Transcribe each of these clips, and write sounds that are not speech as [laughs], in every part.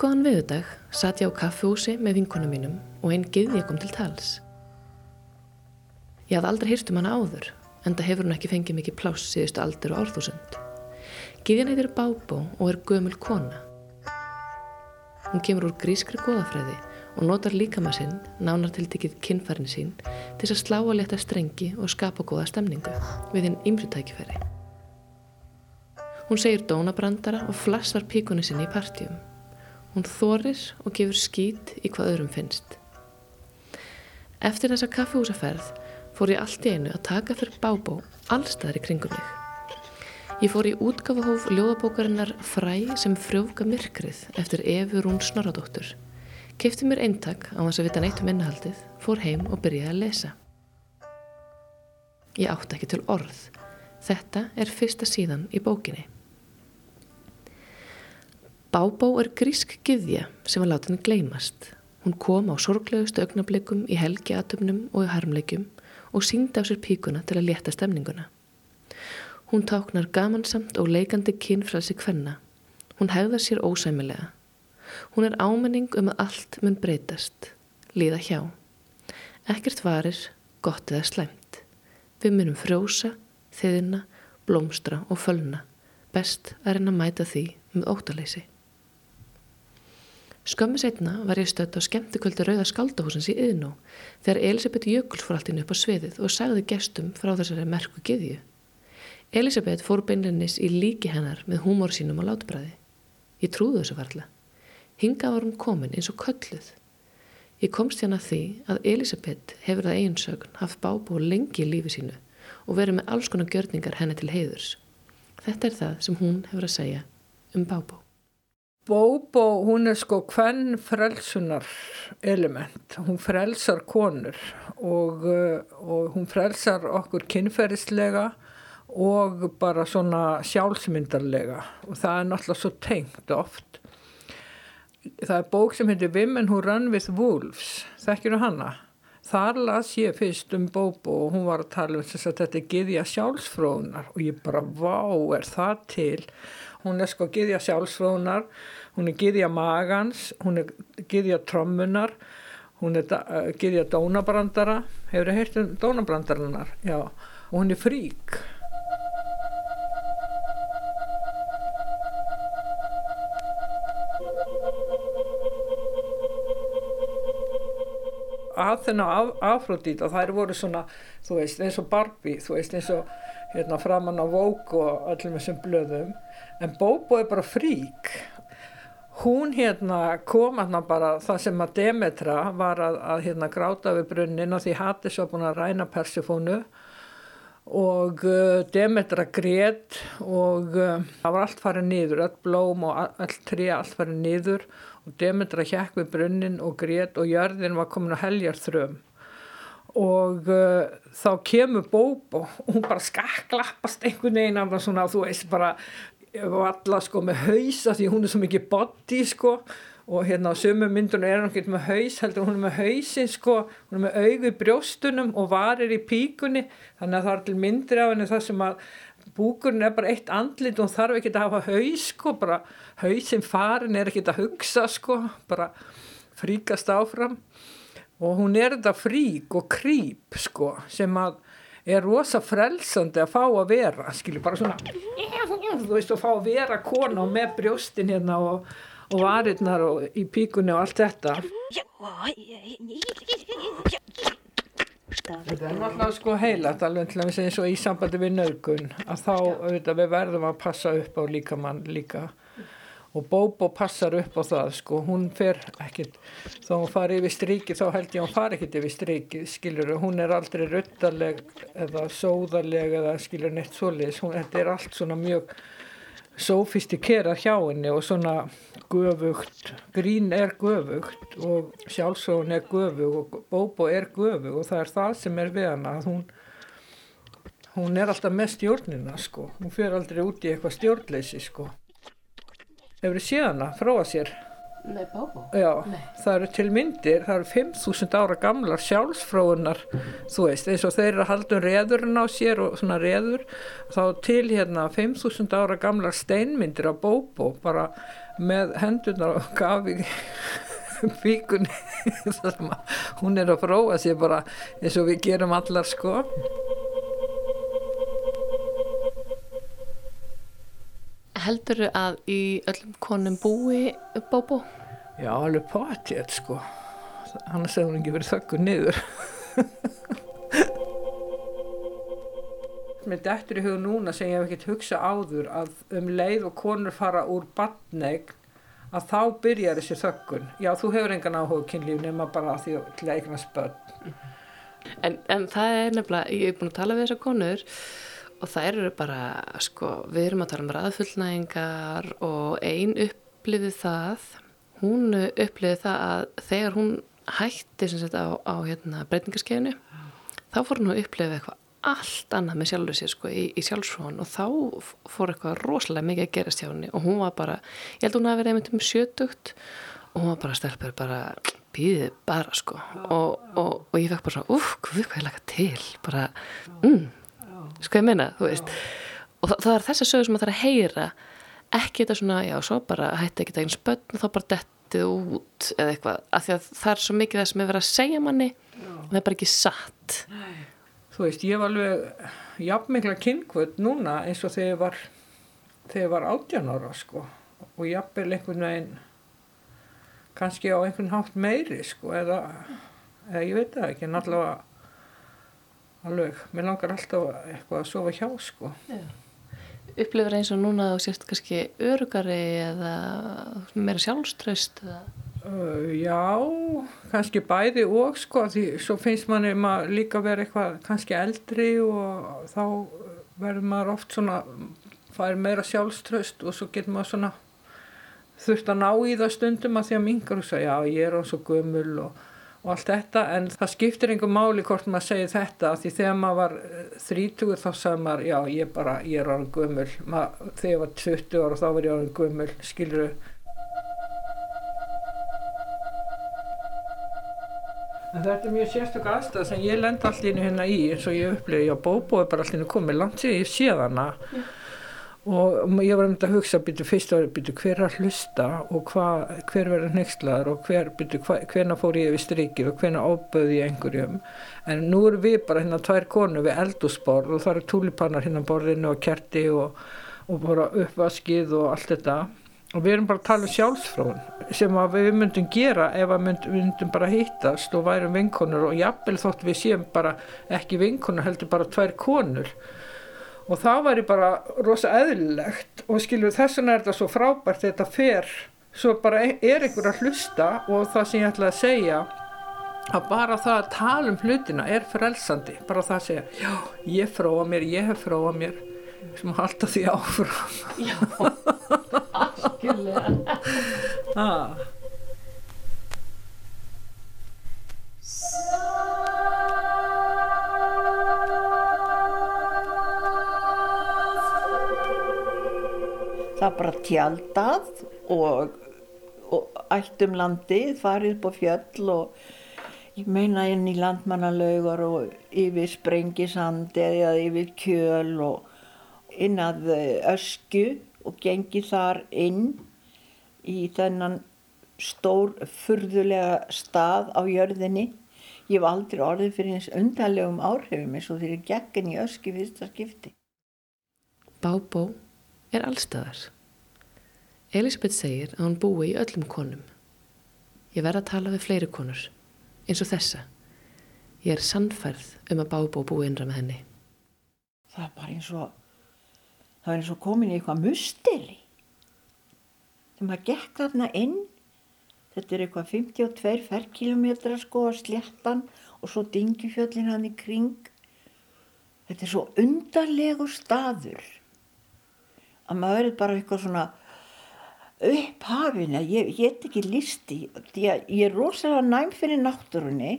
góðan viðudag satt ég á kaffehúsi með vinkunum mínum og einn giðja kom til tals. Ég hafði aldrei hýrt um hana áður, en það hefur hún ekki fengið mikið pláss síðustu aldur og árþúsund. Giðjan heitir Bábó og er gömul kona. Hún kemur úr grískri goðafræði og notar líkama sinn, nánar tiltikið kinnfærin sín, til að slá að leta strengi og skapa góða stemningu við hinn ymsutækifæri. Hún segir dónabrandara og flassar píkunni sinni í partjum. Hún þorir og gefur skít í hvað öðrum finnst. Eftir þessa kaffehúsaferð fór ég allt í einu að taka fyrir bábó allstaðar í kringum mig. Ég fór í útgafahóf ljóðabókarinnar Fræ sem frjófka myrkrið eftir Efu Rún Snorradóttur Kifti mér eintak á þess að vita neitt um innahaldið, fór heim og byrjaði að lesa. Ég átti ekki til orð. Þetta er fyrsta síðan í bókinni. Bábó er grísk gyðja sem var látinni gleymast. Hún kom á sorglegustu augnablikum í helgiatöfnum og í harmleikum og síndi á sér píkuna til að leta stemninguna. Hún táknar gamansamt og leikandi kynfralsi hvenna. Hún hegða sér ósæmilega Hún er ámenning um að allt mun breytast, líða hjá. Ekkert varir, gott eða slæmt. Við munum frjósa, þeðina, blómstra og fölna. Best að reyna að mæta því með óttaleysi. Skömmi setna var ég stött á skemmtikvöldu rauða skaldahúsins í Yðnó þegar Elisabeth Jökuls fór allt inn upp á sviðið og sagði gestum frá þessari merku giðju. Elisabeth fór beinlinnis í líki hennar með húmór sínum á látbræði. Ég trúði þessu varlega. Hinga var hún komin eins og kölluð. Ég komst hérna því að Elisabeth hefur það eiginsögn haft bábú lengi í lífi sínu og verið með alls konar gjörningar henni til heiðurs. Þetta er það sem hún hefur að segja um bábú. Bóbó, hún er sko hvern frelsunar element. Hún frelsar konur og, uh, og hún frelsar okkur kynferðislega og bara svona sjálfsmyndarlega og það er náttúrulega svo tengt oft það er bók sem heitir Women Who Run With Wolves þekkir þú hana? Þar las ég fyrst um Bóbo og hún var að tala um þess að þetta er giðja sjálfsfróðunar og ég bara, vá, er það til? Hún er sko giðja sjálfsfróðunar, hún er giðja magans, hún er giðja trommunar, hún er uh, giðja dónabrandara, hefur þið heirt um dónabrandaranar? Já, og hún er frík. Aþena og Afrodít og þær voru svona, þú veist, eins og Barbie, þú veist, eins og hérna framann á Vogue og öllum þessum blöðum, en Bobo er bara frík. Hún hérna kom hérna bara það sem að Demetra var að, að hérna gráta við brunnin og því Hattis var búin að ræna Persifónu og uh, Demetra grétt og uh, það var allt farið nýður, öll blóm og öll trí allt farið nýður og Demetra hjekk við brunnin og grét og jörðin var komin að heljar þröm og uh, þá kemur Bóbo og hún bara skakklappast einhvern veginn af það svona þú veist bara valla sko með hausa því hún er svo mikið body sko. Og hérna á sömu myndunum er hann ekki með haus heldur hún er með hausin sko. Hún er með augu í brjóstunum og varir í píkunni. Þannig að það er til myndir af henni það sem að búkurinn er bara eitt andlit og hún þarf ekki að hafa haus sko, bara hausin farin er ekki að hugsa sko, bara fríkast áfram. Og hún er þetta frík og krýp sko sem að er rosa frelsandi að fá að vera skilju bara svona þú veist að fá að vera kona og með brjóstin hérna og, og varirnar og í píkunni og allt þetta. Þetta er náttúrulega sko heilat alveg til að við segjum svo í sambandi við nögun að þá auðvitað við verðum að passa upp á líkamann líka og Bóbo passar upp á það sko, hún fer ekkert þá hún fari yfir stríki þá held ég hún fari ekkert yfir stríki skilur, hún er aldrei ruttaleg eða sóðaleg eða skilur neitt svoleiðis, hún, þetta er allt svona mjög sofistikera hjá henni og svona göfugt, grín er göfugt og sjálfsögun er göfug og bóbo er göfug og það er það sem er við hana að hún, hún er alltaf með stjórnina sko, hún fyrir aldrei út í eitthvað stjórnleysi sko. Hefur hana, fróða sér? Nei. Já, Nei. það eru til myndir, það eru 5.000 ára gamlar sjálfsfróunar, þú veist, eins og þeir eru að halda um reðurinn á sér og svona reður, þá til hérna 5.000 ára gamlar steinmyndir á bóbó, bara með hendunar og gafi [laughs] [laughs] að hún er að fróa sér bara eins og við gerum allar sko. Heldurðu að í öllum konum búi bóbó? Já, alveg potið sko, annars hefur hún ekki verið þökkur niður. [laughs] Mér dettur í hug núna sem ég hef ekkert hugsað áður að um leið og konur fara úr badneign að þá byrjar þessi þökkun. Já, þú hefur engan áhuga á kynlíf nema bara því að til að eignast börn. En, en það er nefnilega, ég hef búin að tala við þessar konur og það eru bara, sko, við erum að tala um ræðfullnægingar og ein upplifið það, hún upplifið það að þegar hún hætti sem sagt á, á hérna, breytingarskeiðinu, þá fór hún að upplifa eitthvað allt annað með sjálfur sér sko í, í sjálfsfróðan og þá fór eitthvað rosalega mikið að gerast hjá henni og hún var bara, ég held að hún hafi verið einmitt um sjötugt og hún var bara stelpur bara býðið bara sko og, og, og ég fekk bara svona, uff, hvað er laka til bara, mm, sko ég meina þú veist, og það, það er þess að sögur sem maður þarf að heyra. Ekki þetta svona, já, svo bara hætti ekki daginn spötn og þá bara dettið út eða eitthvað, af því að það er svo mikið það sem er verið að segja manni og það er bara ekki satt. Þú veist, ég var alveg jafnmikla kynkvöld núna eins og þegar ég var, þegar ég var 18 ára sko. Og jafnvel einhvern veginn kannski á einhvern hátt meiri sko eða, eða ég veit það ekki. Allavega alveg, mér langar alltaf eitthvað að sofa hjá sko. upplifir eins og núna þú sést kannski örugari eða meira sjálfströst eða? Já, kannski bæði og sko því svo finnst manni maður líka verið eitthvað kannski eldri og þá verður maður oft svona fær meira sjálfströst og svo getur maður svona þurft að ná í það stundum að því að mingar og segja já ég er á svo gömul og, og allt þetta en það skiptir einhver máli hvort maður segir þetta því þegar maður var þrítugur þá sagði maður já ég bara ég er hann gömul. Maður, þegar ég var 20 ára þá var ég á hann gömul skiluru En þetta er mjög sérstökk aðstæð sem ég lend allir hérna í eins og ég upplifði, já Bóbó er bara allir komið langt síðan ég séð hana. Mm. Og ég var um þetta að hugsa býtu fyrst að býtu hver að hlusta og hva, hver verður nextlaður og hver býtu hverna fór ég við strikið og hverna áböði ég einhverjum? En nú erum við bara hérna tvær konu við eldúsborð og það eru túlipannar hérna borðinu og kerti og, og bara uppvaskið og allt þetta. Og við erum bara að tala um sjálfsfrón sem við myndum gera ef við myndum, myndum bara hittast og værum vinkonur og jafnvel þótt við séum bara ekki vinkonur heldur bara tvær konur og það væri bara rosa eðlilegt. Og skilur þess vegna er þetta svo frábært þetta fer. Svo bara er einhver að hlusta og það sem ég ætla að segja að bara það að tala um hlutina er frelsandi. Bara það að segja já ég fróa mér, ég hef fróa mér. Sem halda því áfram. Já, algjörlega [laughs] Það bara tjaldað og, og ættum landið, farið upp á fjöll og ég meina inn í landmannalaugar og yfir sprengisandi eða yfir kjöl og inn að ösku og gengi þar inn í þennan stór furðulega stað á jörðinni. Ég hef aldrei orðið fyrir eins undarlegum áhrifum eins og þeirri gegn í ösku fyrsta skipti. Bábó er allstæðar. Elisabeth segir að hún búi í öllum konum. Ég verð að tala við fleiri konur, eins og þessa. Ég er sannfærð um að Bábó búi innra með henni. Það er bara eins og, það er eins og komin í eitthvað musteri. Þegar maður gekk þarna inn, þetta er eitthvað 52 ferkilometra sko að sléttan og svo dingjufjöllin hann í kring. Þetta er svo undarlegur staður að maður er bara eitthvað svona upphafina, ég get ekki listi, því að ég er rosalega næm fyrir náttúrunni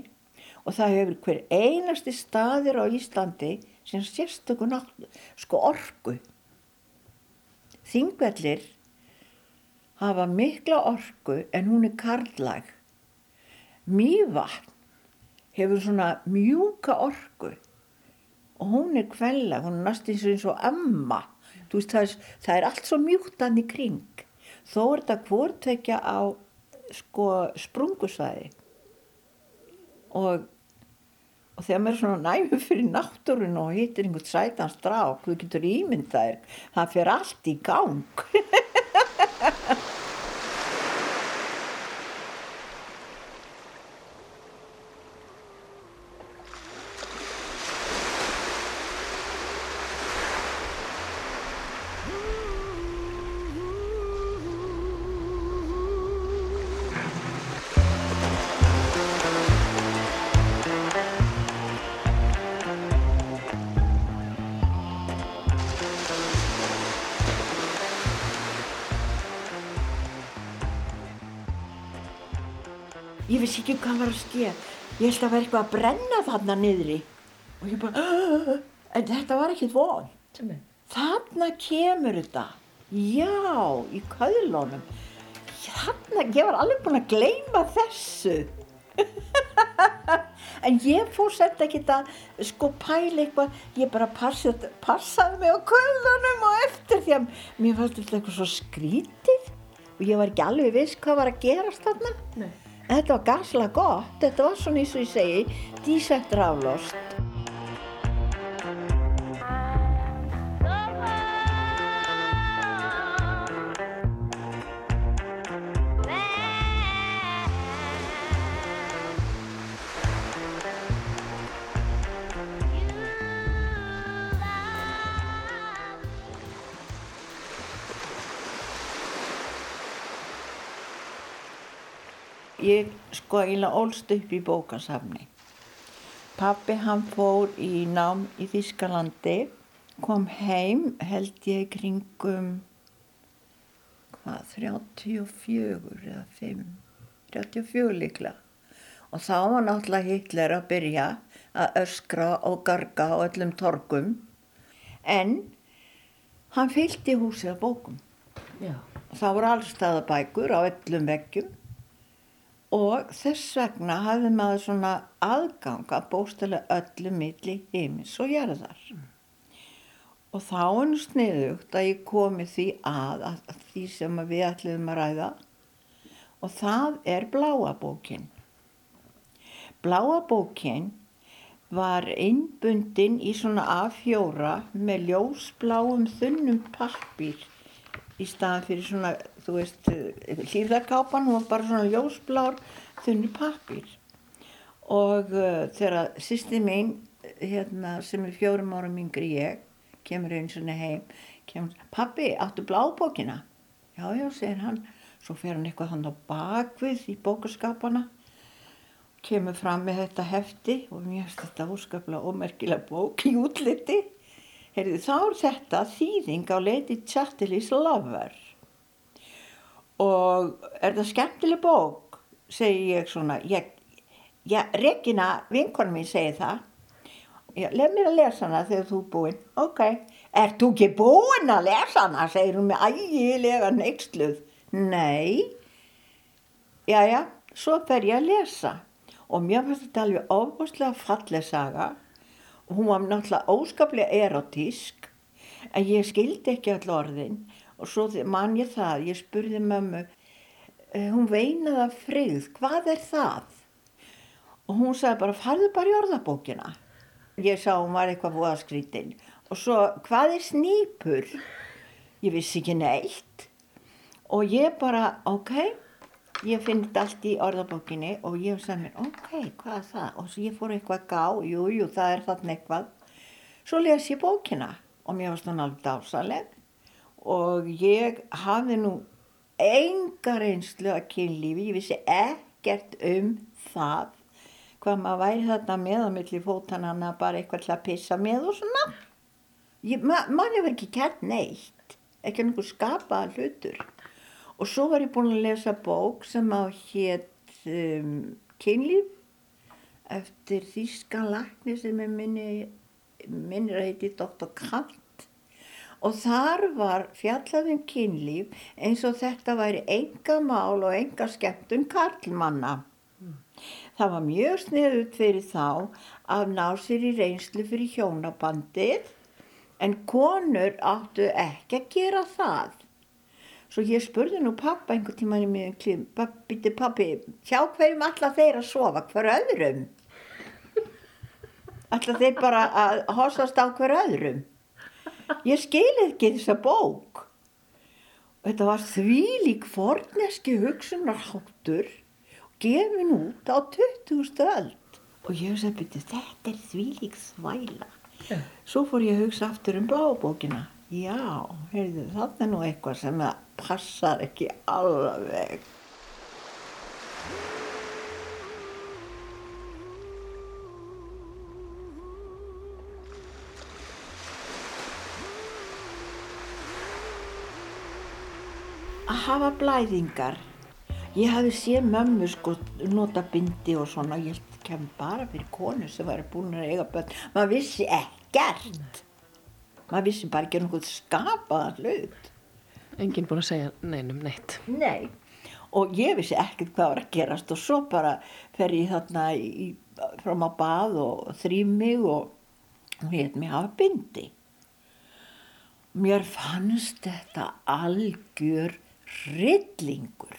og það hefur hver einasti staðir á Íslandi sem sérstöku náttúru, sko orgu. Þingvellir hafa mikla orku en hún er karlæg. Mývatn hefur svona mjúka orku og hún er kvellag, hún er næstins eins og amma. Veist, það, er, það er allt svo mjúkt hann í kring. Þó er þetta hvortvekja á sko, sprungusvæði og, og þegar maður er svona næmi fyrir náttúrun og hittir einhvern sætans drák, þú getur ímyndaðir, það fyrir allt í gang. [laughs] ég vissi ekki hvað var að skeja ég held að vera eitthvað að brenna þarna niðri. Og ég bara en þetta var ekkit vond þarna kemur þetta. Já, í köðlunum. Þarna, ég var alveg búin að gleyma þessu. [laughs] En ég fór senda ekki að sko pæla eitthvað. Ég bara passaði, passaði mig á köðlunum og eftir því að mér fannst þetta eitthvað svo skrítið og ég var ekki alveg viss hvað var að gerast þarna. Nei. Þetta var gaslega gott, þetta var svona eins og ég segi, dísætt raflost. Ég sko eiginlega ólst upp í bókasafni. Pappi hann fór í nám í Þískalandi, kom heim held ég kringum hvað, 34 eða 5, 34 líklega. Og þá var náttúrulega Hitler að byrja að öskra og garga á öllum torgum. En hann fylgdi húsið af bókum. Já. Það voru allstaðabækur á öllum veggjum og þess vegna hafði maður svona aðgang að bóstilega öllu milli heimis og jarðar. Og þá er sniðugt að ég komi því að, að, því sem við ætlum að ræða og það er bláabókin. Bláabókin var innbundin í svona A4 með ljósbláum þunnum pappir í staðan fyrir svona, þú veist, hlýrðarkápan, hún var bara svona ljósblár þunni pappir. Og uh, þegar sýsti mín, hérna, sem er fjórum ára mingri ég, kemur einu svona heim, kemur, pappi, áttu blábókina? Já, já, segir hann. Svo fer hann eitthvað hann á bakvið í bókaskapana, kemur fram með þetta hefti og mér finnst þetta óskaplega ómerkilega bók í útliti. Heyrðu, þá er þetta þýðing á Lady Chatterley's Lover og er það skemmtileg bók, segi ég svona, ég, já, Regina, vinkonum mín, segi það, lef mér að lesa hana þegar þú er búinn, ok, er þú ekki búinn að lesa hana, segir hún með ægilega neyksluð, nei, já, já, svo fer ég að lesa. Og mér finnst þetta alveg ofbúslega falleg saga. Hún var náttúrulega óskaplega erotísk en ég skildi ekki all orðin og svo man ég það, ég spurði mömmu hún veinaði að frigð, hvað er það? og hún sagði bara farðu bara í orðabókina ég sá hún var eitthvað voðaskrítin og svo hvað er snýpur? ég vissi ekki neitt og ég bara ok ég finn þetta allt í orðabókinni og ég sagði mér, ok, hvað er það? Og svo ég fór eitthvað gá, jú, jú, það er þarna eitthvað. Svo les ég bókina og mér varst hann alveg dásaleg og ég hafði nú enga reynslu að kynlífi, ég vissi ekkert um það hvað maður væri þarna með að milli fótanana bara eitthvað til að pissa með og svona. Ég, ma, hefur ekki kert neitt, ekki einhver skapaða hlutur. Og svo var ég búin að lesa bók sem á hétt um, Kynlíf eftir Þískan Lakni sem er minni, minnir að heiti Dr. Kant og þar var fjallaðum kynlíf eins og þetta væri enga mál og enga skemmtun karlmanna. Það var mjög sniðut fyrir þá að ná sér í reynslu fyrir hjónabandið en konur áttu ekki að gera það. Svo ég spurði nú pappa einhvern tíman í mig klím, pappi, pappi, sjá hverjum alla þeir að sofa, hver öðrum? [laughs] Alla þeir bara að hossast á hver öðrum? Ég skil ekki þessa bók. Og þetta var þvílík forneski hugsunarháttur gefin út á 20. öld. Og ég hugsaði, byrju, þetta er þvílík þvæla. Já. Svo fór ég að hugsa aftur um blábókina. Já, heyrðu, það er nú eitthvað sem passar ekki alveg. Að hafa blæðingar. Ég hafi séð mömmu sko nota bindi og svona, ég held kem bara fyrir konu sem væri búin að eiga börn. Maður vissi ekkert. Maður vissi bara ekki nokkuð skapaðan hlut. Enginn búin að segja neinum neitt. Nei. Og ég vissi ekkert hvað var að gerast og svo bara fer ég þarna í, fram á bað og þrým mig og hún heit mig hafa bindi. Mér fannst þetta algjör rillingur.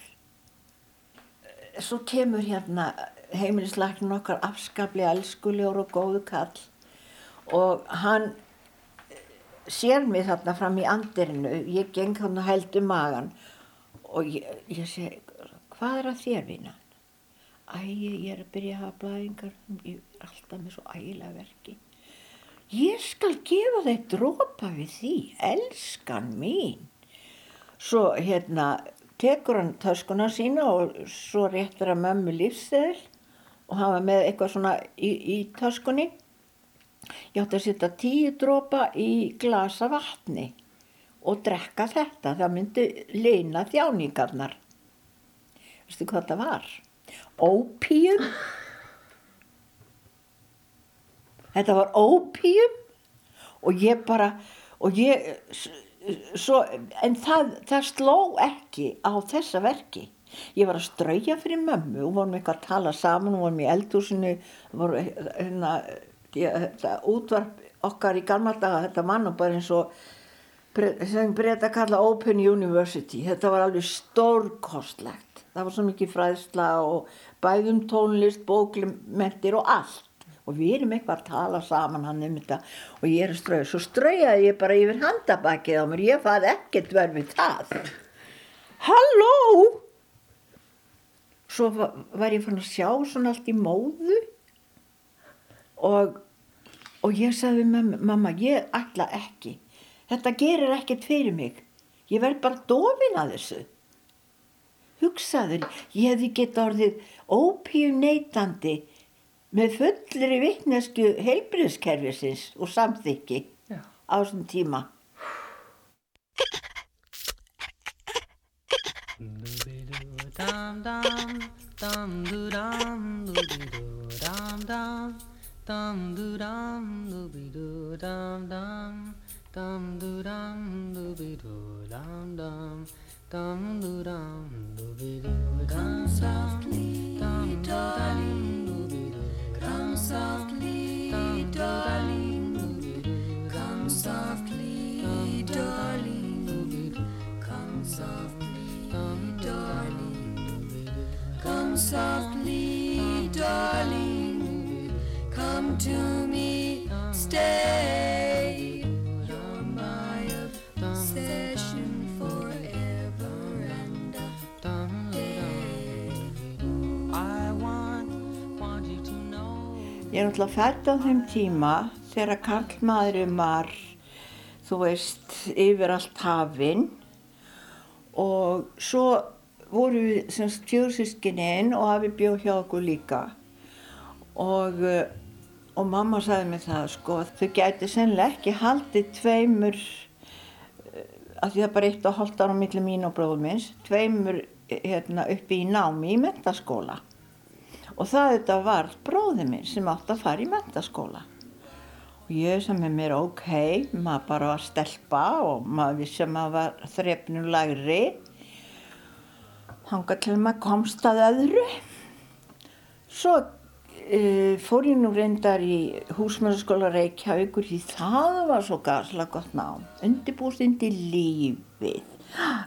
Svo kemur hérna heimilislæknin okkar afskaplega elskulegur og góðu kall og hann sér mig þarna fram í andirinu, ég geng þarna held um magan og ég, ég segi, hvað er að þér vinna? Æ, ég er að byrja að hafa blæðingar, ég er alltaf með svo ægilega verki. Ég skal gefa þeir dropa við því, elskan mín. Svo hérna tekur hann töskuna sína og svo réttur hann mömmu lífsseðil og var með eitthvað svona í, í töskunni. Ég átti að setja tíu dropa í glasa vatni og drekka þetta. Það myndi leina þjáningarnar. Veistu hvað það var? Ópíum. Þetta var ópíum og ég bara, og ég, svo, en það, það sló ekki á þessa verki. Ég var að strauja fyrir mömmu og vorum eitthvað að tala saman og vorum í eldhúsinu, vorum hérna, þetta útvarp okkar í gamla daga, þetta mann og bara eins og sem breyta að kalla Open University, þetta var alveg stórkostlegt. Það var svo mikið fræðsla og bæðum tónlist, bóklimentir og allt. Og við erum eitthvað að tala saman hann um þetta og ég er að strauja. Svo straujaði ég bara yfir handabakið á mér, ég fað ekkert verð við það. Halló! Svo var, ég fann að sjá svona allt í móðu og, og ég sagði mamma, ég ætla ekki. Þetta gerir ekkert fyrir mig. Ég verð bara dofin að þessu. Hugsaður, ég hefði gett orðið ópíum neytandi með fullri vittnesku heilbriðskerfisins og samþykki Já. á þessum tíma. Dum dum dum do dum do be do dum dum dum do dum do be do dum dum dum do dum do be do dum dum dum do dum do be do dum softly dum darling softly darling. Come softly darling. Come softly darling. Come softly darling. Come to me stay Ég er náttúrulega fætt á þeim tíma þegar karlmaðurinn var, þú veist, yfir allt hafinn og svo voru við semst fjórsískininn og hafi bjóð hjá okkur líka og, eh, og mamma sagði mér það sko að þau gæti sennilega ekki haldið tveimur að því það bara eitt og hálft ára á milli mín og bróðum minns, tveimur hérna, uppi í námi í mentaskóla. Og það þetta var bróði minn sem átti að fara í mentaskóla. Og ég sem er mér ok, maður bara var stelpa og maður vissi að maður var þrefnum lagri. Hanga til maður komst að öðru. Svo uh, fór ég nú reyndar í húsmannskóla Reykjavíkur því það var svo gasla gott nám. Undirbúst undir lífið.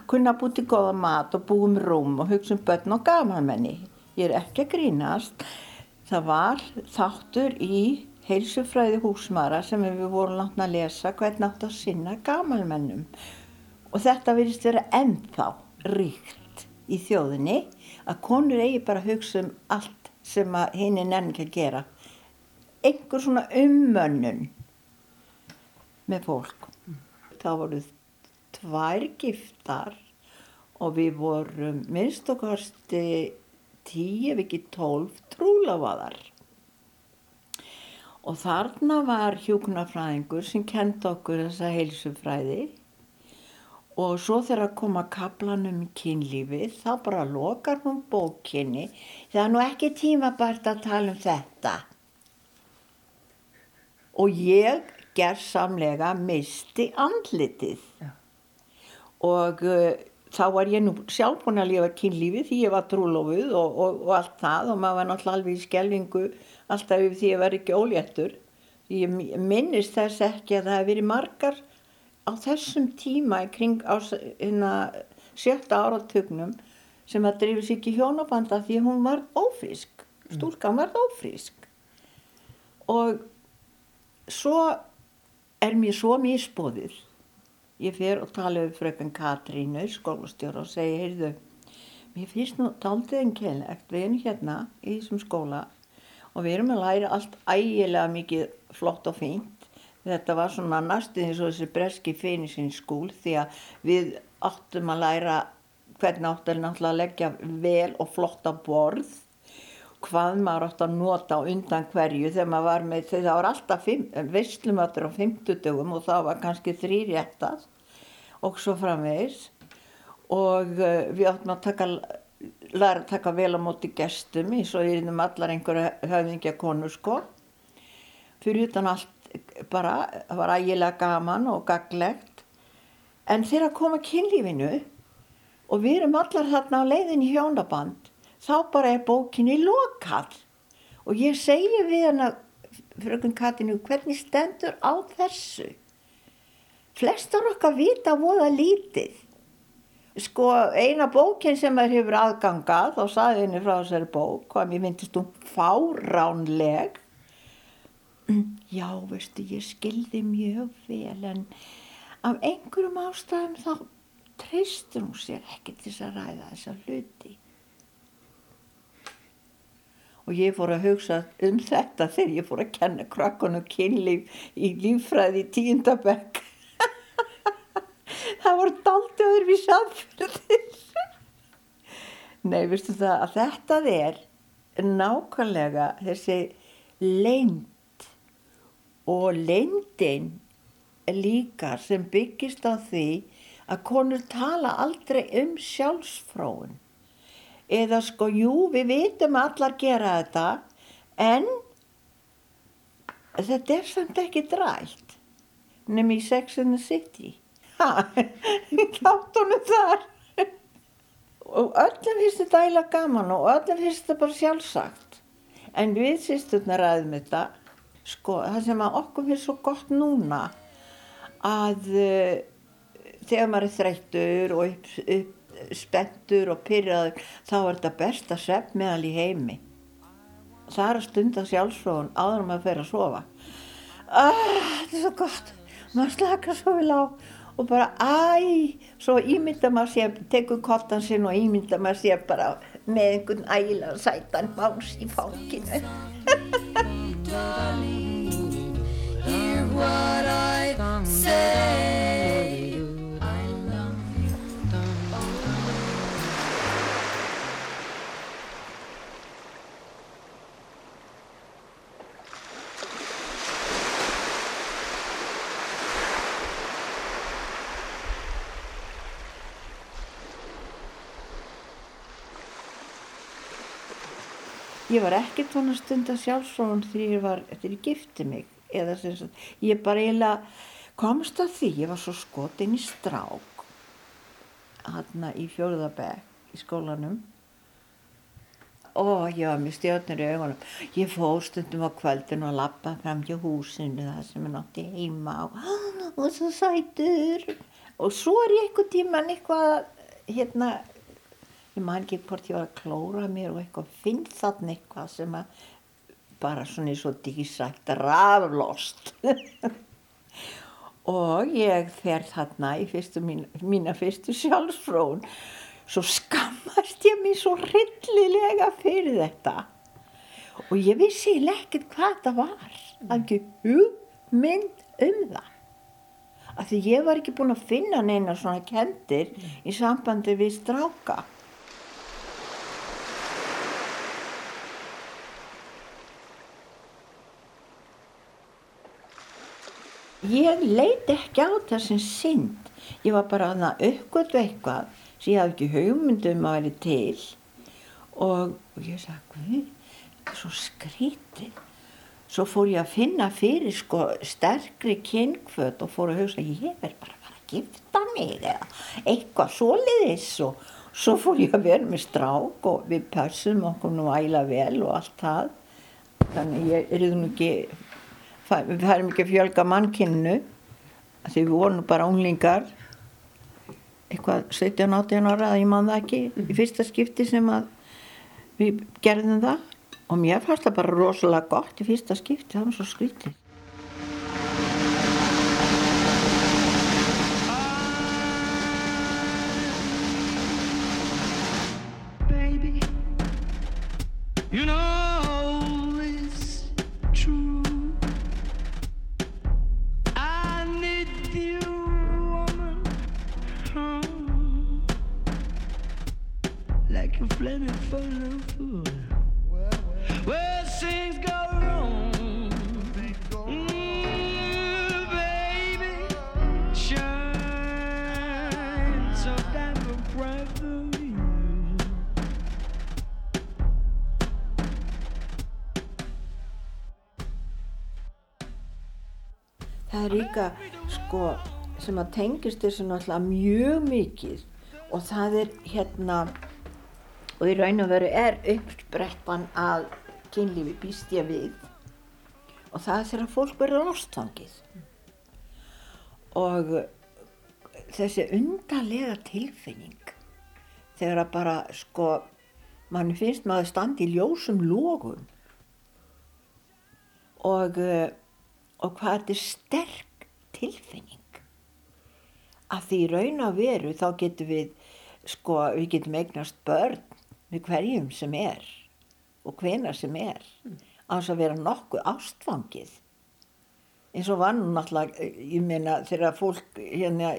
Kunna búið til góða mat og búið um rúm og hugsa um börn og gamanmenni. Ég er ekki að grínast. Það var þáttur í heilsufræði húsmara sem við vorum langt að lesa hvernig átt að sinna gamalmennum. Og þetta virðist vera ennþá ríkt í þjóðinni að konur eigi bara að hugsa um allt sem að hinn er ekki að gera. Einhver svona ummönnun með fólk. Það voru tvær giftar og við vorum minnst okkarsti tíu ef ekki tólf trúlafaðar. Og þarna var hjúknarfræðingur sem kendi okkur þessa heilsufræði og svo þegar kom að kaplanum í kynlífið þá bara lokar hún bókinni. Það er nú ekki tímabært að tala um þetta. Og ég gerðsamlega misti andlitið. Já. Og uh, þá var ég nú sjálf búin að lifa kynlífið því ég var trúlofuð og, og, og allt það og maður var náttúrulega alveg í skelvingu alltaf yfir því ég var ekki óléttur. Ég minnist þess ekki að það hefði verið margar á þessum tíma í kring á hérna, sjötta áratugnum sem að drifis ekki hjónabanda því hún var ófrísk. Stúlkan var ófrísk. Og svo er mér svo misbóðið. Ég fer og tala við fröken Katrínu, skólastjóra og segi, heyrðu, mér finnst nú taldið einkennlegt, við erum hérna í þessum skóla? Og við erum að læra allt ægilega mikið flott og fínt. Þetta var svona næstuð eins og þessi breski finishing skúl því að við áttum að læra hvernig áttu að náttúrulega að leggja vel og flotta borð hvað maður átt að nota undan hverju þegar maður var með, þegar það var alltaf veislumatur á 50 dögum og það var kannski þrýr réttar og svo framvegis. Og uh, við áttum að taka, læra að taka vel á móti gestum eins og ég erum allar einhverja höfðingja konu sko. Fyrir utan allt bara, það var ægilega gaman og gaglegt en þegar að koma kynlífinu og við erum allar þarna á leiðin í hjónaband þá bara er bókinni lokað. Og ég segi við hana frökun Katinu hvernig stendur á þessu? Flestar okkar vita voða lítið. Sko eina bókin sem maður hefur aðgangað og saði henni frá þessari bók hvað mér myndist hún fáránleg. Já veistu ég skildi mjög vel en af einhverjum ástæðum þá treystur hún sér ekki til að ræða þessa hluti og ég fór að hugsa um þetta þegar ég fór að kenna krakkonum kynlíf í líffræði í tíundabekk [laughs] það voru daldi öðrum í samfélagið nei, veistu það að þetta er nákvæmlega þessi leynd og leyndin líka sem byggist á því að konur tala aldrei um sjálfsfróun eða sko, jú, við vitum allar gera þetta, en þetta er samt ekki drælt, nefnum í Sex and the City. Ha, þáttunum þar. Og öllum finnst þetta ægilega gaman og öllum finnst þetta bara sjálfsagt. En við sýsturnar ræðum þetta, sko, það sem að okkur finnst svo gott núna, að uh, þegar maður er þreyttur og upp, upp spenntur og pyrraður þá er þetta besta svepp meðal í heimi. Það er að stunda sjálfsfróðun áður en maður fer að sofa. Ah, þetta er svo gott. Maður slakar svo vel á og bara æ, svo ímynda maður sér tekur kottan sinn og ímynda maður sér bara með einhvern ægilega sætan bás í fákinu [laughs] Hear what I say. Ég var ekkert svona stunda sjálfsfróðun þegar ég var, þegar ég gifti mig eða sem sagt, ég bara eiginlega komst að því, ég var svo skotin í strák hann í fjórðabæk í skólanum. Og ég var með stjórnir í augunum. Ég fór stundum á kvöldin og lappa fram hjá húsinu það sem ég nátti heima og, og svo sætur. Og svo er ég einhvern tíman eitthvað hérna ég man ekki hvort ég var að klóra mér og eitthvað. Finn þarna eitthvað sem að bara svona eins og dísætt raflost? [laughs] Og ég fer þarna í fyrstu mín, mína fyrstu sjálfsfrón svo skammast ég mér svo hryllilega fyrir þetta. Og ég vissi ekkert hvað það var. Ekki hugmynd um það. Af því ég var ekki búin að finna neina svona kendir í sambandi við stráka ég leit ekki á það sem synd. Ég var bara að það uppgötu eitthvað sem ég hafði ekki hugmyndum að vera til. Og, og ég sagði, svo skrítið svo fór ég að finna fyrir sko sterkri kynkvöt og fór að hugsa, ég verð bara að fara að gifta mig eða eitthvað svoleiðis. Og svo fór ég að vera með strák og við pössum okkur nú æla vel og allt það. Þannig ég er nú ekki við færum ekki að fjölga mannkinnu því við vorum bara unglingar. Eitthvað 17-18 ára að ég man það ekki í fyrsta skipti sem að við gerðum það. Og mér fannst það bara rosalega gott í fyrsta skipti það var svo skrítið það er líka sko sem að tengist þessu náttúrulega mjög mikið og það er hérna og í raun og veru er uppsprettan að kynlífi býst ég við og það er þegar fólk verður ástfangið. Og þessi undarlega tilfinning þegar að bara sko mann finnst maður standi í ljósum lógum og og hvað þetta er sterk tilfinning. Að því raun og veru þá getum við sko við getum eignast börn við hverjum sem er og hvenar sem er á þess að vera nokkuð ástfangið. Eins og var nú náttúrulega ég meina þegar fólk hérna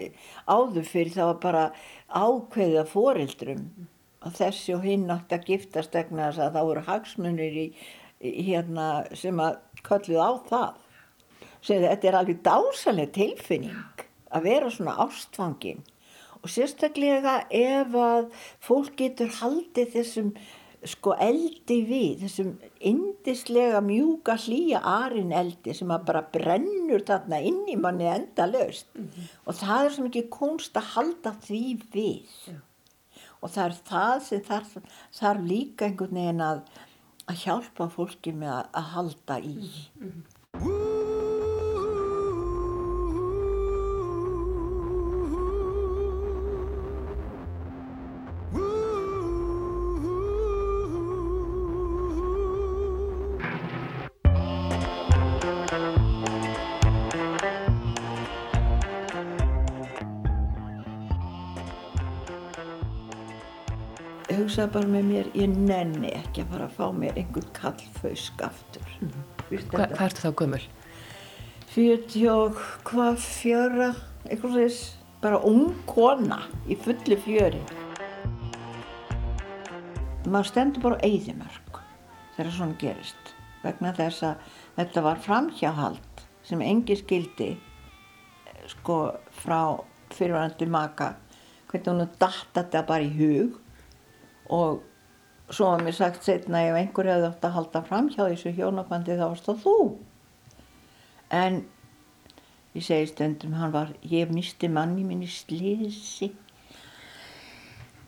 áður fyrir það var bara ákveðið af foreldrum að þessi og hinn átti að giftast vegna þess að það voru hagsmunir í, í hérna sem að kölluð á það segði þetta er alveg dásaleg tilfinning að vera svona ástfangin. Og sérstaklega ef að fólk getur haldið þessum sko eldi við, þessum indislega mjúka hlýja arin eldi sem að bara brennur þarna inn í manni endalaust. Og það er svo mikið kunst að halda því við. Og það er það sem þarf, þarf líka einhvern veginn að, að hjálpa fólki með að, að halda í hugsaði bara með mér ég nenni ekki að fara að fá mér einhvern kallfausk aftur. Mm Hva, hvað ertu þá gömul? 40 og hvað fjöra eitthvað þess bara ung kona í fulli fjöri. Maður stendur bara á eyðimörk þegar svona gerist vegna þess að þetta var framhjáhald sem engi skildi sko frá fyrirvændi maka hvernig hún datt þetta bara í hug og svo var mér sagt setna ef einhver hefði átt að halda fram hjá þessu hjónabandi þá varst það þú En ég segi stundum, hann var, ég misti manni minni slísi.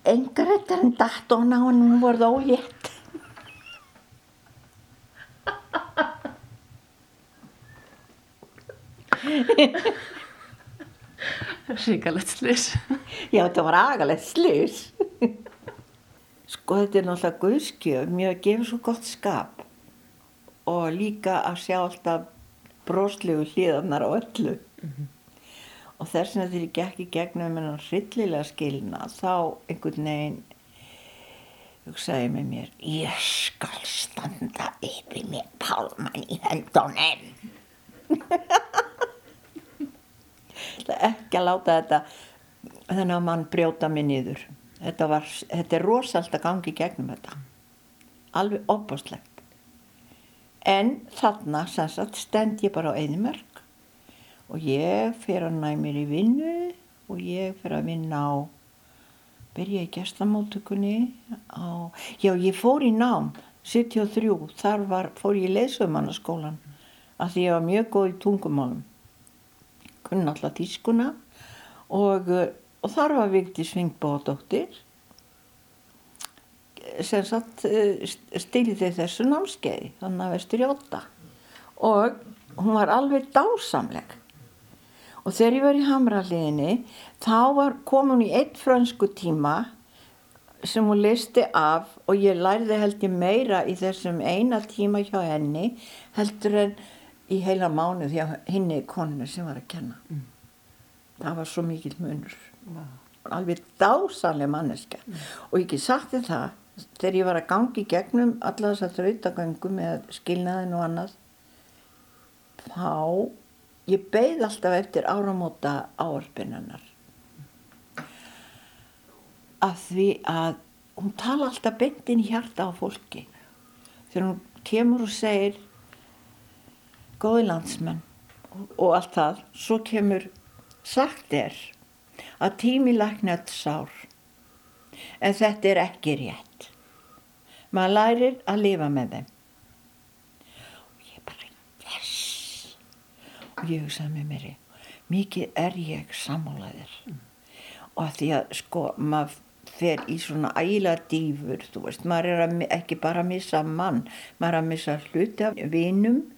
Engar þetta en datt og hann hún voruð ólétt. [laughs] Ríkalegt slis. Já, þetta var agalegt slís. Sko, þetta er náttúrulega guðskjöf, mér gefur svo gott skap og líka að sjá alltaf broslegu hlýðarnar á öllu. Og þess vegna þegar ég gekk í gegnum hennar hryllilega skilna, þá einhvern veginn hugsaði með mér, ég skal standa yfir mér pálmann í höndunum. Það er ekki að láta þetta þennan mann brjóta mig niður. Þetta, var, þetta er rosalt að gangi gegnum þetta. Alveg opáslegt. En þarna sagt stend ég bara á einmörk og ég fer að næ mér í vinnu og ég fer að vinna á, byrja í gestamóttökunni á, já ég fór í nám 73, þar var, fór ég í leysöfumannaskólan af því ég var mjög góð í tungumálum kunni alltaf tískuna og, og þar var Vigdi Svingbóðdóttir sem satt stilið þeir þessu námskeiði þannig að vestur í åtta og hún var alveg dásamleg. Og þegar ég var í Hamraliðinni þá var komin í eitt frönsku tíma sem hún listi af og ég lærði held ég meira í þessum eina tíma hjá henni heldur en í heila mánu því að hinni konu sem var að kenna. Mm. það var svo mikil munur alveg dásanlega manneska og ég þér það þegar ég var að gangi gegnum alla þess að þrautagöngu með skilnaðin og annað þá ég beigð alltaf eftir áramóta áarpinnanar af því að hún tala alltaf í hjarta á fólki. Þegar hún kemur og segir góði landsmenn og allt það svo kemur sagt er að tími lækna öll sár. En þetta er ekki rétt. Maður lærir að lifa með þeim. Og ég bara yes. Og ég hugsaði með mér mikið er ég sammálaðir og að því að sko maður fer í svona ægilega dýfur þú veist, maður er ekki bara að missa mann, maður er að missa hluti af vinum og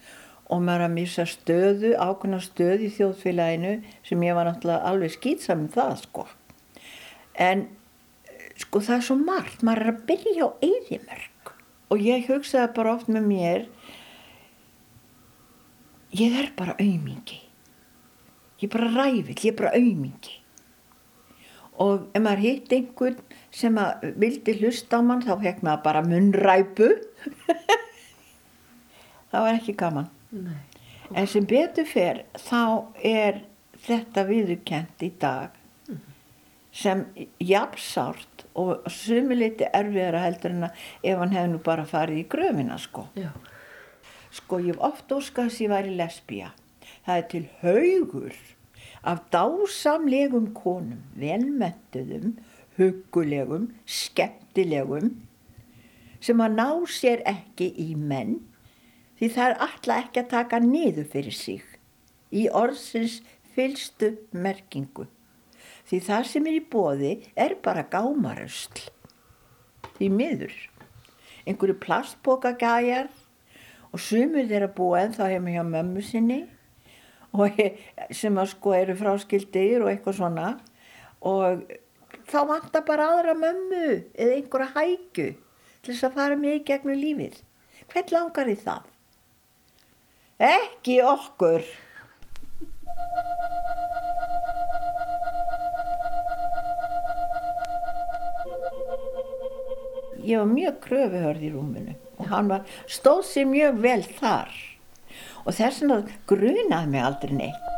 maður er að missa stöðu, ákveðna stöðu í þjóðfélaginu sem ég var náttúrulega alveg skýtsam um það sko. En sko það er svo margt, maður er að byrja á eyðimörk. Og ég hugsaði bara oft með mér ég er bara aumingi. Ég er bara ræfill, ég er bara aumingi. Og ef maður hitt einhvern sem vildi hlusta á mann þá hekk maður bara munnræpu. [laughs] Það var ekki gaman Nei. en sem betur fer þá er þetta viðurkent í dag sem jafnsárt og sumiliti erfiðara heldur en að ef hann hefði nú bara farið í gröfina sko. Já. Sko ég hef oft óskað þess að ég væri lesbía. Það er til haugur af dásamlegum konum, velmentuðum, hugulegum, skemmtilegum sem að ná sér ekki í menn því það er alltaf ekki að taka niður fyrir sig í orðsins fylstu merkingu. Því það sem er í bóði er bara gámarösl. Því miður. Einhverju plastbókagæjar og sumur þeirra búa en þá hefum hjá mömmu sinni sem að sko eru fráskildir og eitthvað svona og þá vantar bara aðra mömmu eða einhverja hækju til þess að fara með í gegnum lífið. Hvern langar í það? Ekki okkur. Ég var mjög kröfuhörð í rúminu og hann var, stóð sér mjög vel þar og þess vegna grunaði mig aldrei neitt.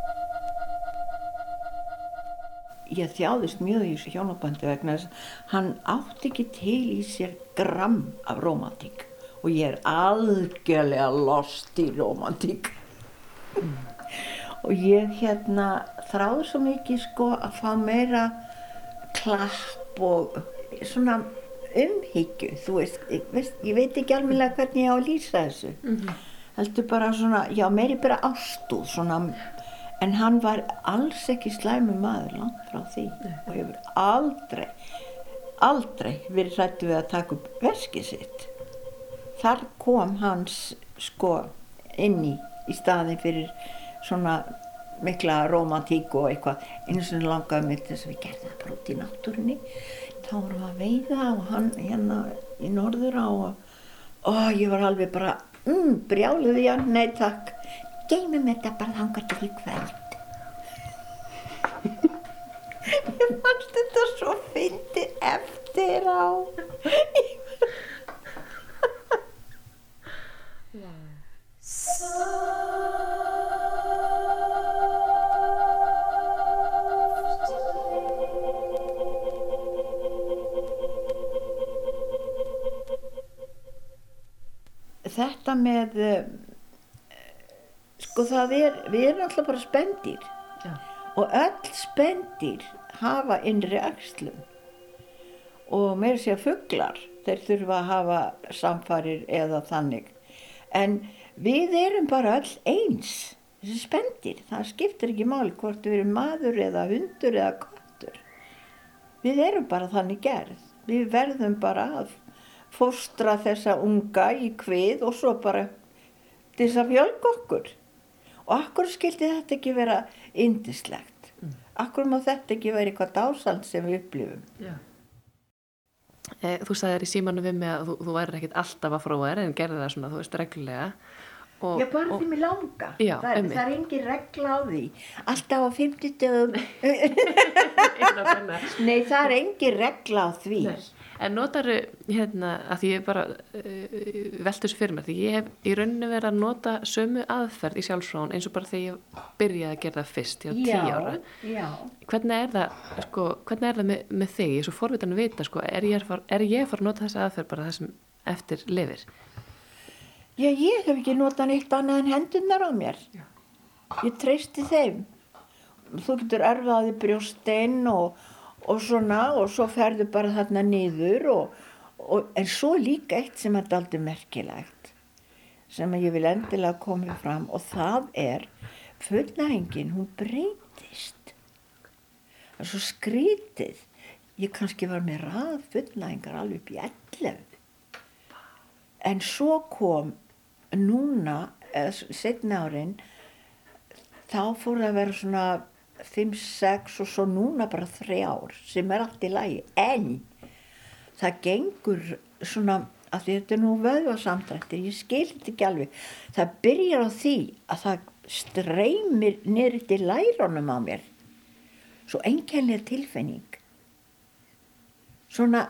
Ég þjáðist mjög í þessu hjónabandi vegna þess að hann átti ekki til í sér gram af romantík og ég er algjörlega lost í romantík. og ég hérna þráði svo mikið sko að fá meira klapp og svona umhyggju, þú veist, ég, veist, ég veit ekki alveg hvernig ég á að lýsa þessu. heldur bara svona, já, meiri bara ástúð, svona, en hann var alls ekki slæmu maður langt frá því og hefur aldrei, aldrei verið hrættu við að taka upp veskið sitt. Þar kom hans, sko, inn í, staðin fyrir svona mikla romantík og eitthvað. Einu sem langaði mig til þess að við gerðum það bara út í náttúrunni. Þá vorum við að veiða og hann hérna í norður á og, og ég var alveg bara mm, brjáluð í hann, nei takk. Geymum þetta bara þangar til í kvöld. [laughs] Ég fannst þetta svo fyndi eftir á þetta með eh, sko það er við erum alltaf bara spendir Já. og öll spendir hafa innri axlum. Og meira sér fuglar þeir þurfa að hafa samfarir eða þannig en við erum bara öll eins. Þessi spendir, það skiptir ekki máli hvort við erum maður eða hundur eða kottur við erum bara þannig gerð. Við verðum bara að fóstra þessa unga í kvið og svo bara til þess að fjölga okkur. Og akkur skildi þetta ekki vera indislegt akkur má þetta ekki vera eitthvað dásald sem við upplifum? Já. Eh, Þú sagðir í símanum við mig að þú, þú værir ekkit alltaf að fróa þér en gerði það svona, þú veist, reglulega. Og, Já, bara því mér langar. Já, það, er, það er engin regla á því. Alltaf á 50 dögum. [laughs] Nei, það er engin regla á því. Nei. En notaru, hérna, að því ég bara uh, veltu þessu fyrir mér, því ég hef í rauninu verið að nota sömu aðferð í sjálfsfrón eins og bara þegar ég byrjaði að gera það fyrst, ég var tíu ára. já. Hvernig er það, sko, hvernig er það með, með þig? Ég er svo forvitan að vita, sko, er ég að fara, er ég að nota þessa aðferð bara þessum eftir lifir? Já, ég hef ekki notað neitt annað en hendurnar á mér. Ég treysti þeim. Þú getur erfaði brjósteinn og, og svona og svo ferðu bara þarna niður og, og, en svo líka eitt sem er aldrei merkilegt sem ég vil endilega koma fram og það er fullnægingin, hún breytist. Það er svo skrítið. Ég kannski var með rað fullnægingar alveg upp í 11 en svo kom núna, setni árin þá fór það að vera svona 5, 6 og svo núna bara 3 ár sem er allt í lagi. En það gengur svona að þetta er nú vöðvasamdrættir ég skil þetta ekki alveg. Það byrjar á því að það streymir niður til læronum á mér. Svo einkennlega tilfinning. Svona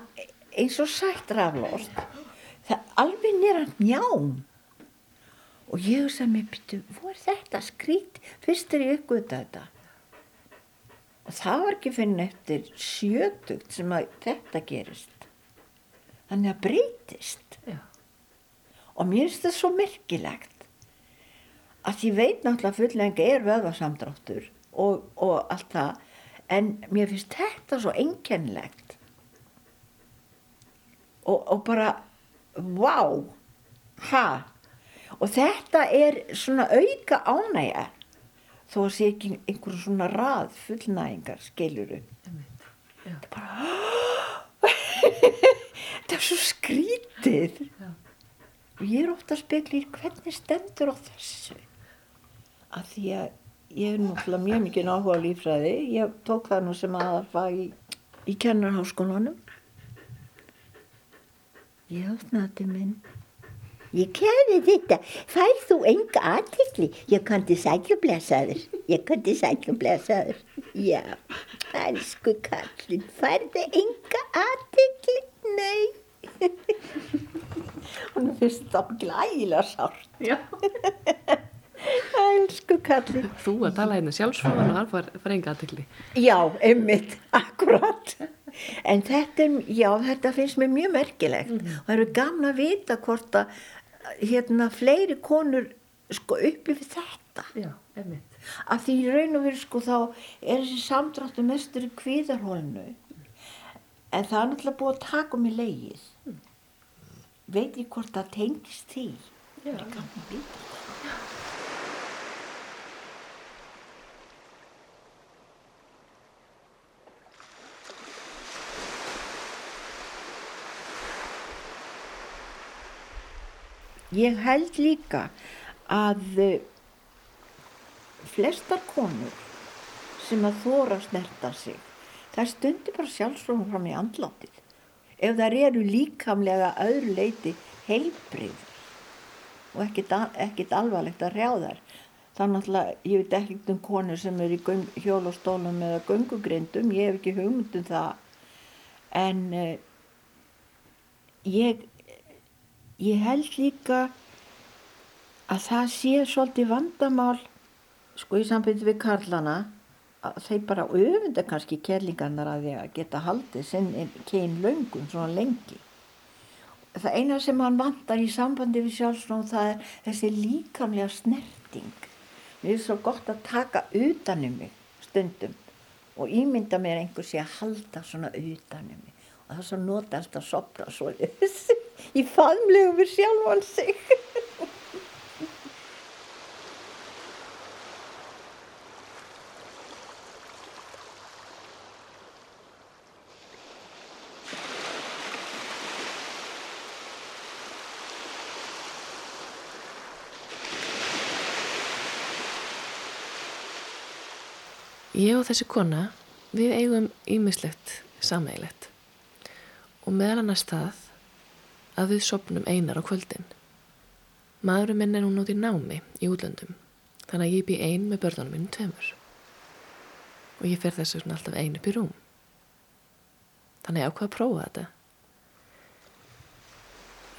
eins og sætt raflost. Það alveg nýra njám. Og ég mér byrju, hvað er þetta skrít? Fyrst er ég uppgöta þetta og það var ekki finn eftir sjötugt sem að þetta gerist. Þannig að breytist. Já. og mér finnst það svo merkilegt að ég veit náttúrulega fulllengi er vöðvasamdráttur og, og allt það en mér finnst þetta svo einkennilegt. Og, og bara vá ha? Og þetta er svona auka ánægja þó að sé ekki einhverjum svona rað fullnægingar skiluru Já. þetta er bara [gasps] þetta er svo skrítið Já. og ég er ofta að spekla í hvernig stendur á þessu. Að því að ég er náttúrulega mjög mikið áhuga á lífræði ég tók það nú sem að það í, í kennarháskólanum ég til minn Ég kæði þetta, fær þú enga aðtikli? Ég kandi sækja blessaður, ég kandi sækja blessaður. Já, elsku kallin, færði enga aðtikli? Nei. [laughs] Hún finnst það glægilega sárt. Já. [laughs] Elsku kallin. Þú að tala hérna sjálfsfróðan og hann far, far enga aðtekli. Já, einmitt, [laughs] akkurat. En þetta, já, þetta finnst mér mjög merkilegt. Og það eru gaman að vita hvort að hérna fleiri konur sko uppi við þetta. Já. Af því í raun og veru sko þá er þessi samdráttu mestur í kvíðarhólnu. En það er náttúrulega búið að taka mig leið. Veit ég hvort það tengist því. Það er gaman að Ég held líka að eh, flestar konur sem að þóra að snerta sig, það stundir bara sjálfsfróðum fram í andlátið. Ef þær eru líkamlega að öðru leiti heilbrigðar og ekkit, ekkit alvarlegt að hrjá þær. Það er náttúrulega, ég veit ekkert um konur sem eru í hjólastólum eða göngugrindum, ég hef ekki hugmynd um það. En uh, ég, ég held líka að það sé svolítið vandamál, sko í sambindi við karlana, að þeir bara öfunda kannski kerlingarnar að því að geta haldið sinn kyn löngum svona lengi. Það eina sem hann vantar í sambandi við sjálfsnóð það er þessi líkamlega snerting. Mér er svo gott að taka utanum mig stundum og ímynda mér einhver sé að halda svona utanum mig og það er svo notast að sopra svo í faðmlegu við sjálfan sig. Ég og þessi kona, við eigum ímislegt sameigilegt og meðal annars það að við sopnum einar á kvöldin. Maðurinn minn er hún út í námi í útlöndum, þannig að ég bý ein með börnunum minnum tveimur. Og ég fer þessu svona alltaf ein upp í rúm. Þannig ákvað að prófa þetta.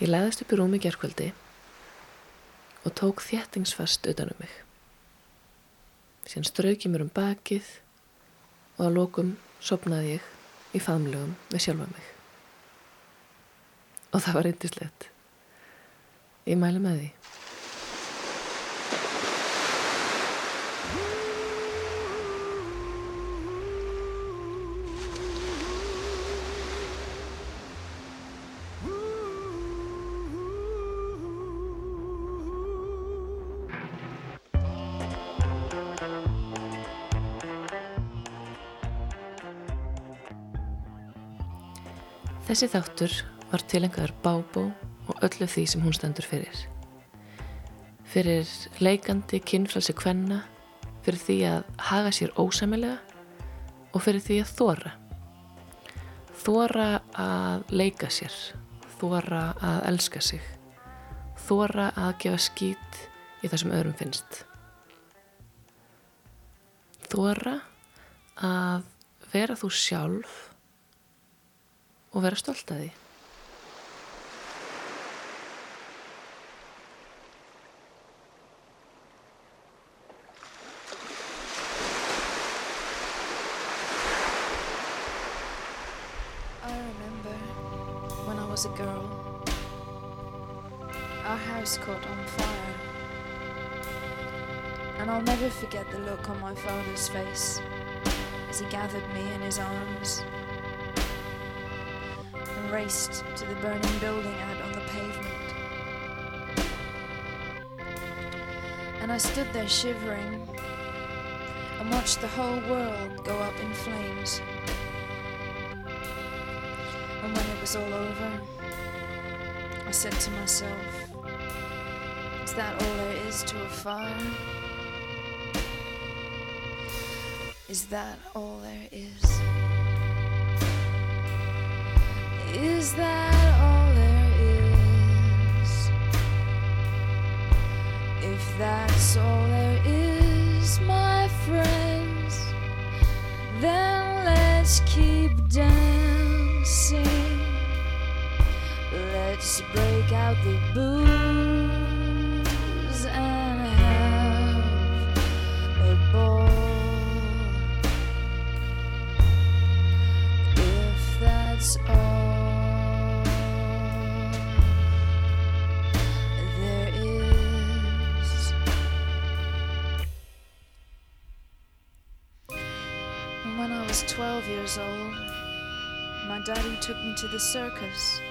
Ég læðist upp í rúm í gerkvöldi og tók þéttingsfast utanum mig. Síðan strauk ég mér um bakið og að lokum sopnaði ég í faðmlögum við sjálfa mig. Og það var reyndislegt. Ég mæli með því. Þessi þáttur var tilengaður bábó og öllu því sem hún stendur fyrir. Fyrir leikandi kynfralsi kvenna, fyrir því að haga sér ósamilega og fyrir því að þóra. Þóra að leika sér, þóra að elska sig, þóra að gefa skít í það sem öðrum finnst. Þóra að vera þú sjálf og vera stolt að því. A girl, our house caught on fire. And I'll never forget the look on my father's face as he gathered me in his arms and raced to the burning building out on the pavement. And I stood there shivering and watched the whole world go up in flames. Was all over, I said to myself, Is that all there is to a fire? Is that all there is? Is that all there is? If that's all there is, my friends, then let's keep dancing. Let's break out the booze and have a ball. If that's all there is. When I was 12 years old, my daddy took me to the circus,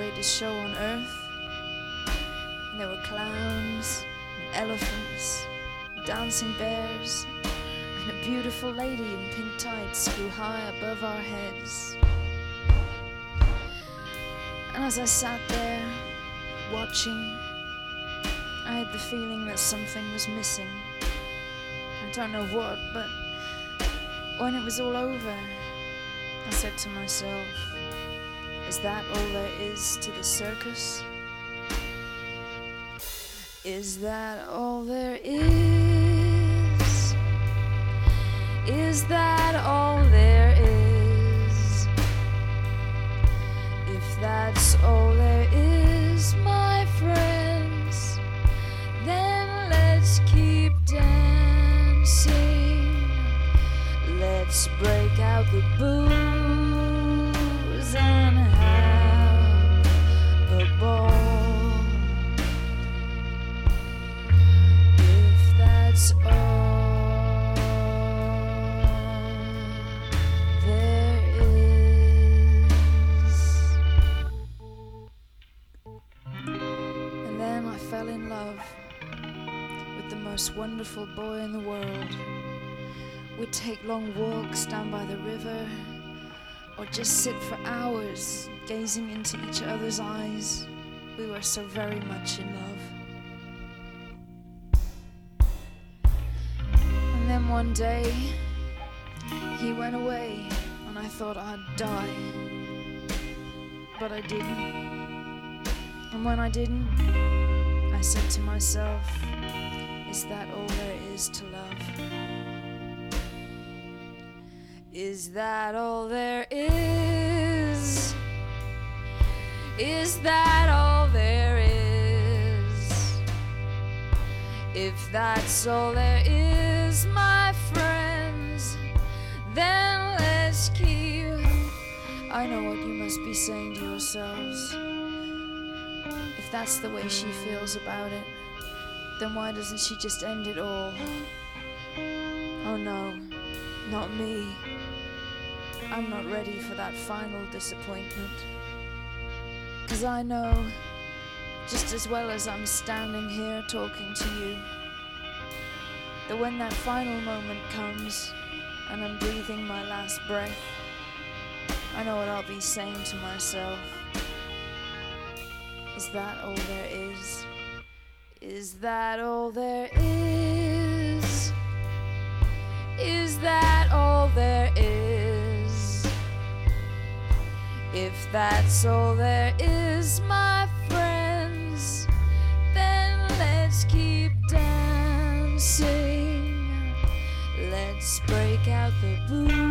greatest show on earth. And There were clowns, and elephants, and dancing bears, and a beautiful lady in pink tights flew high above our heads. And as I sat there, watching, I had the feeling that something was missing. I don't know what, but when it was all over, I said to myself, Is that all there is to the circus? Is that all there is? Is that all there is? If that's all there is, my friends, then let's keep dancing. Let's break out the booze wonderful boy in the world. We'd take long walks down by the river or just sit for hours gazing into each other's eyes. We were so very much in love. And then one day, he went away, and I thought I'd die. But I didn't. And when I didn't, I said to myself, Is that all there is to love? Is that all there is? Is that all there is? If that's all there is, my friends, then let's keep. I know what you must be saying to yourselves. If that's the way she feels about it, then why doesn't she just end it all? Oh no, not me. I'm not ready for that final disappointment. Cause I know, just as well as I'm standing here talking to you, that when that final moment comes and I'm breathing my last breath, I know what I'll be saying to myself. Is that all there is? Is that all there is? Is that all there is? If that's all there is, my friends, then let's keep dancing. Let's break out the booze